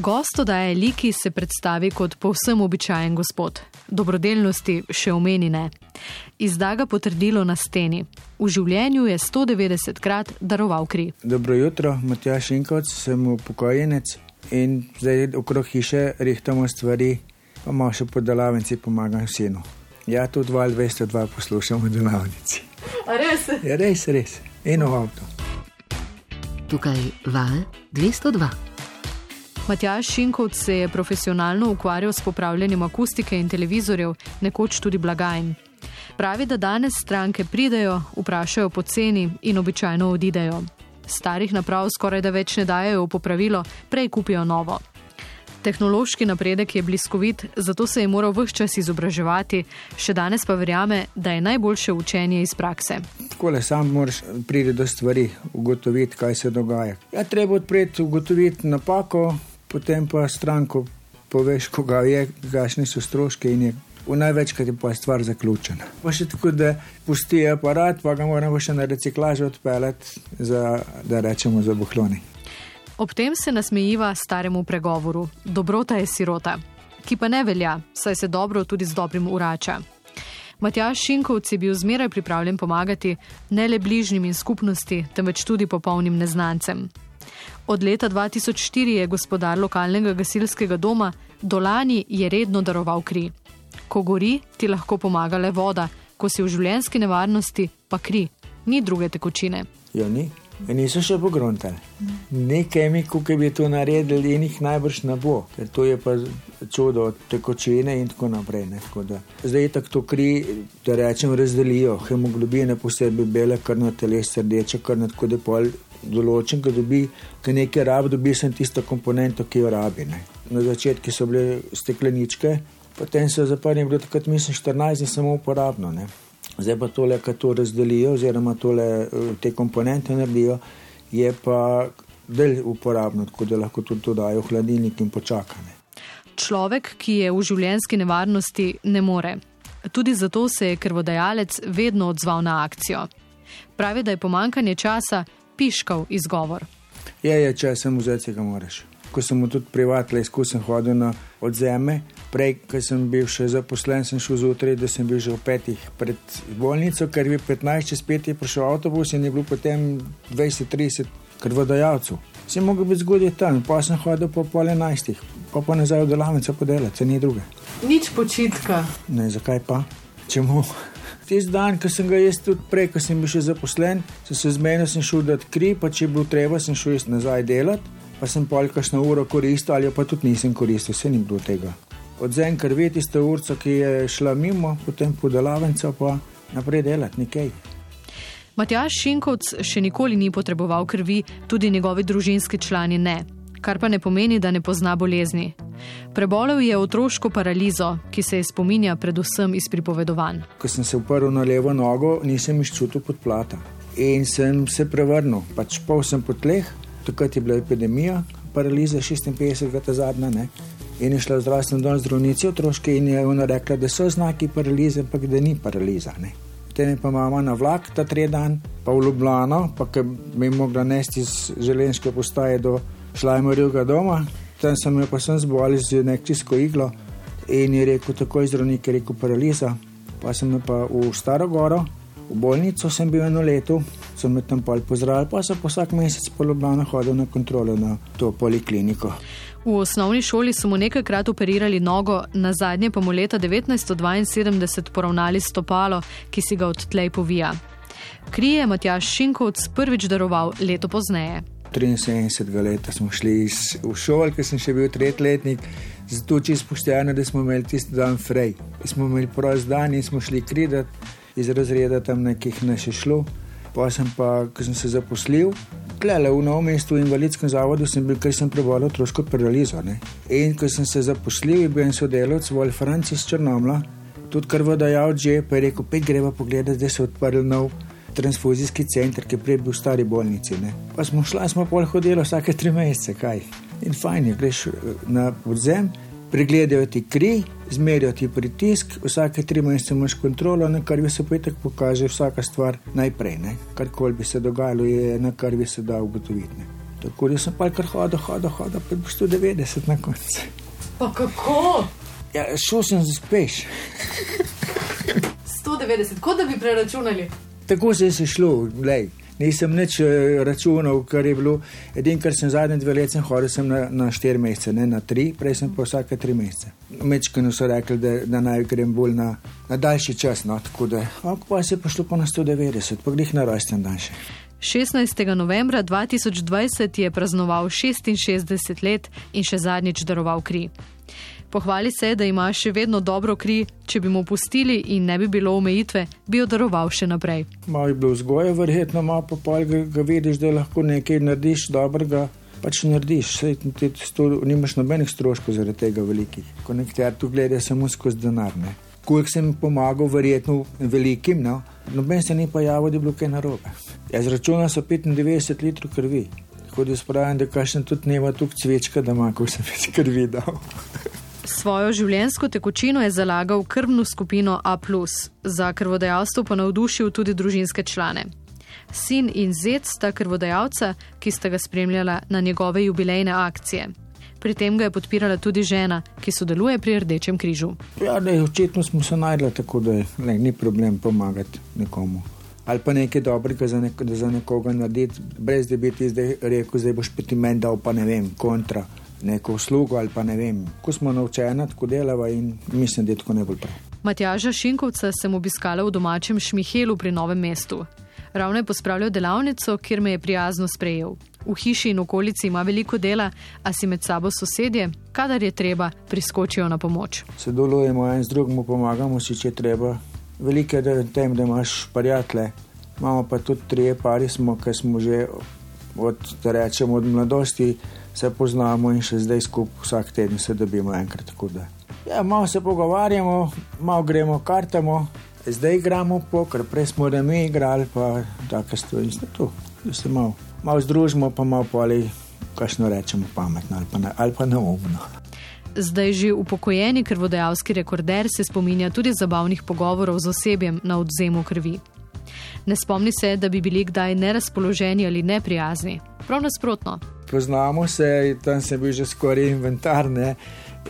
Gosto daje liki se predstavi kot povsem običajen gospod. Dobrodelnosti še omenine. Izda ga potrdilo na steni. V življenju je 190 krat daroval kri. Dobro jutro, Matjaš Inkoc, sem upokojenec in zdaj okrog hiše rihtamo stvari, pa malo še po delavnici pomagam sinu. Ja, tudi val 202 poslušam v delavnici. Res? Ja, res, res. Eno avto. Tukaj val 202. Matjaš Šinkovc se je profesionalno ukvarjal s popravljanjem akustike in televizorjev, nekoč tudi blagajn. Pravi, da danes stranke pridejo, vprašajo poceni in običajno odidejo. Starih naprav skoraj da več ne dajo v popravilo, prej kupijo novo. Tehnološki napredek je bliskovit, zato se je moral vse čas izobraževati, še danes pa verjame, da je najboljše učenje iz prakse. Tako le sam moraš priti do stvari, ugotoviti, kaj se dogaja. Ja, treba odpreti, ugotoviti napako, potem pa stranko poveš, koga je, kakšni so stroške in je v največkrat je pa stvar zaključena. Pa še tako, da pusti aparat, pa ga moramo še na reciklažo odpeljati, za, da rečemo za buhloni. Ob tem se nasmejiva staremu pregovoru: Dobrota je sirota, ki pa ne velja, saj se dobro tudi z dobrim urača. Matjaš Šinkovc je bil zmeraj pripravljen pomagati ne le bližnjim in skupnosti, temveč tudi popolnim neznancem. Od leta 2004 je gospodar lokalnega gasilskega doma, dolani je redno daroval kri. Ko gori, ti lahko pomaga le voda, ko si v življenjski nevarnosti, pa kri, ni druge tekočine. Ja, ni. Niso še pogruntali. Ne kemiku, ki bi to naredili, in jih najbrž ne bo, ker to je pa čudo tekočine in tako naprej. Tako da, zdaj tako kri, da rečem, razdelijo hemoglobine, posebej bele, kar na teles, rdeče, na tako da pol določen, ki dobi, ki nekaj rabi, dobi sem tisto komponento, ki jo rabi. Ne. Na začetku so bile stekleničke, potem so zaprli, bilo takrat mislim 14 in samo uporabno. Ne. Zdaj pa tole, kar to razdelijo, oziroma tole, te komponente naredijo, je pa del uporabno, tako da lahko tudi to dajo v hladilnik in počakane. Človek, ki je v življenjski nevarnosti, ne more. Tudi zato se je krvodajalec vedno odzval na akcijo. Pravi, da je pomankanje časa piškal izgovor. Je, je, če sem vzeti, ga moraš. Ko sem tudi privatno izkusen hodil na odzeme, prej, ko sem bil še zaposlen, sem šel zjutraj, da sem bil že v petih pred bolnico, ker je 15 čez 5 je prišel avtobus in je bil potem 20-30 krvodajalcev. Si mogel biti zgodaj tam, pa sem hodil po pol enajstih, pa pa nazaj v delavnico podelati, se ni druge. Nič počitka. Ne, zakaj pa? Čemu? Tisti dan, ko sem ga jaz tudi prej, ko sem bil še zaposlen, sem se zmenil, sem šel dati kri, pa če je bilo treba, sem šel nazaj delati, pa sem polkaš na uro koristil, ali pa tudi nisem koristil, se ni bilo tega. Odzem krvi tiste urco, ki je šla mimo, potem po delavnico, pa naprej delati nekaj. Matjaš Šinkovc še nikoli ni potreboval krvi, tudi njegovi družinski člani ne, kar pa ne pomeni, da ne pozna bolezni. Prebolel je otroško paralizo, ki se je spominja predvsem iz pripovedovanj. Ko sem se uprl na levo nogo, nisem izčutil podplata in sem se prevrnil, pač pol sem po tleh, takrat je bila epidemija, paraliza 56, ta zadnja, ne. In je šla v zdravstveno dom zdravnici otroške in je ona rekla, da so znaki paralize, ampak da ni paraliza. Ne. Potem je pa mama na vlak ta tri dan, pa v Ljubljano, pa ki bi mogla nesti iz želenske postaje do Šlajmorjega doma, tam sem jo pa sem zbolel z nekčisko iglo in je rekel, takoj zdravnik je rekel paraliza, pa sem pa v Starogoro, v bolnico sem bil eno leto, so me tam pol pozdravili, pa pa vsak mesec po Ljubljano hodil na kontrolo na to polikliniko. V osnovni šoli so mu nekajkrat operirali nogo, na zadnje pa mu leta 1972 poravnali stopalo, ki si ga odtlej povija. Krije Matjaš Šinkovc prvič daroval leto pozneje. 73 let smo šli iz, v šolo, ker sem še bil tretjletnik, zato če izpoštevano, da smo imeli tisti dan frej. Smo imeli prost dan in smo šli kridati iz razreda tam nekih ne še šlo. Pa sem pa, ko sem se zaposlil, klele v novem mestu, v invalidskem zavodu, sem bil, ker sem prebolel otroško paralizo. In ko sem se zaposlil, je bil en sodelovec, Wolf Francis Črnomla, tudi krvodajalec že, pa je rekel, pej greva pogledati, da se je odprl nov transfuzijski center, ki je prej bil v stari bolnici. Ne. Pa smo šli, smo pol hodili vsake tri mesece, kaj. In fajn je, greš na odzem, pregledajo ti kri, zmerijo ti pritisk, vsake tri mesece imaš kontrolo, na kar bi se petek pokaže vsaka stvar najprej. Karkoli bi se dogajalo, je na kar bi se dal ugotoviti. Ne. Tako da sem pa kar hodil, hodil, hodil, pa bilo 190 na koncu. Pa kako? Ja, šel sem za speš. 190, kot da bi preračunali. Tako se je šlo, lej. Nisem nič eh, računal, kar je bilo. Edino, kar sem zadnje dve leti hodil, sem na, na štiri mesece, ne na tri, prej sem pa vsake tri mesece. Mečkano so rekli, da, da naj grem bolj na, na daljši čas. No, tako da, ampak pa se je pa šlo pa na 190, pa grih na rojsten dan še. 16. novembra 2020 je praznoval 66 let in še zadnjič daroval kri. Pohvali se, da ima še vedno dobro kri, če bi mu pustili in ne bi bilo omejitve, bi jo daroval še naprej. Malo je bilo vzgoje, verjetno, malo pa pol ga, ga vidiš, da lahko nekaj narediš dobrega. Pač narediš, sej, ti, sto, nimaš nobenih stroškov zaradi tega velikih. Ko nekateri tu gledajo samo skozi denar. Ne. Kolik sem pomagal, verjetno velikim, no, noben se ni pa javil, da je bilo kaj narobe. Jaz računam so 95 litrov krvi. Tako da spravim, da kažem tudi nema tukaj cvečka, da ima, ko sem več krvi dal. Svojo življenjsko tekočino je zalagal krvno skupino A, za krvodajalstvo pa navdušil tudi družinske člane. Sin in zet sta krvodajalca, ki sta ga spremljala na njegove jubilejne akcije. Pri tem ga je podpirala tudi žena, ki sodeluje pri Rdečem križu. Ja, ne, očitno smo se najdli tako, da ne, ni problem pomagati nekomu. Ali pa nekaj dobrega za, nek za nekoga narediti, brez da bi ti zdaj rekel, da boš peti meni dal pa ne vem, kontra neko uslugo ali pa ne vem. Ko smo naučeni, tako delava in mislim, da je tako najbolj prav. Matjaža Šinkovca sem obiskala v domačem Šmihelu pri Novem mestu. Ravno je pospravljal delavnico, kjer me je prijazno sprejel. V hiši in okolici ima veliko dela, a si med sabo sosedje, kadar je treba, priskočijo na pomoč. Sodelujemo en z drugim, pomagamo si, če treba. Veliko je v tem, da imaš prijatelje. Imamo pa tudi tri pari, smo, ki smo že od, rečemo, od mladosti se poznamo in še zdaj skupaj vsak teden se dobimo enkrat. Ja, malo se pogovarjamo, malo gremo kartamo, zdaj igramo poker, prej smo da mi igrali, pa tako stvari. Da se malo, malo združimo, pa malo poli, kajšno rečemo, pametno ali pa, ali pa neumno. Zdaj že upokojen krvodajalski rekorder se spominja tudi zabavnih pogovorov z osebjem na odzemu krvi. Ne spomni se, da bi bili kdaj nerazpoloženi ali neprijazni. Prav nasprotno. Poznamo se, tam sem bil že skoraj inventar. Ne?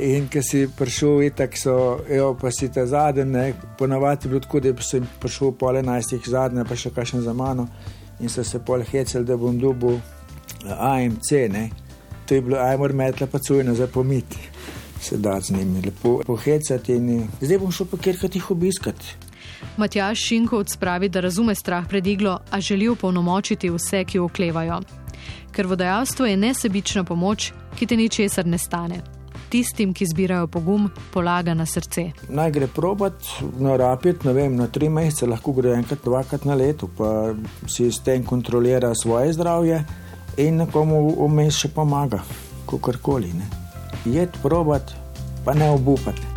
In ki si prišel, tako so, evo, pa si ta zadnji, ponavadi je bilo tako, da sem prišel pol enajstih zadnje, pa še kakšen za mano in so se pol hecel, da bom dobil AMC. Ne? To je bilo, ajmo metla pa cujno za pomiti, se da z njimi lepo pohecati in zdaj bom šel pa kjer kaj jih obiskati. Matjaš Šinkovc pravi, da razume strah pred iglo, a želi upolnomočiti vse, ki oklevajo. Ker vodajalstvo je nesebična pomoč, ki te ničesar ne stane. Tistim, ki zbirajo pogum, polaga na srce. Naj gre probat, na rapid, ne vem, na tri mesece, lahko gre enkrat, dvakrat na leto, pa si s tem kontrolira svoje zdravje in nekomu vmes še pomaga, kakorkoli. Jed probat, pa ne obupati.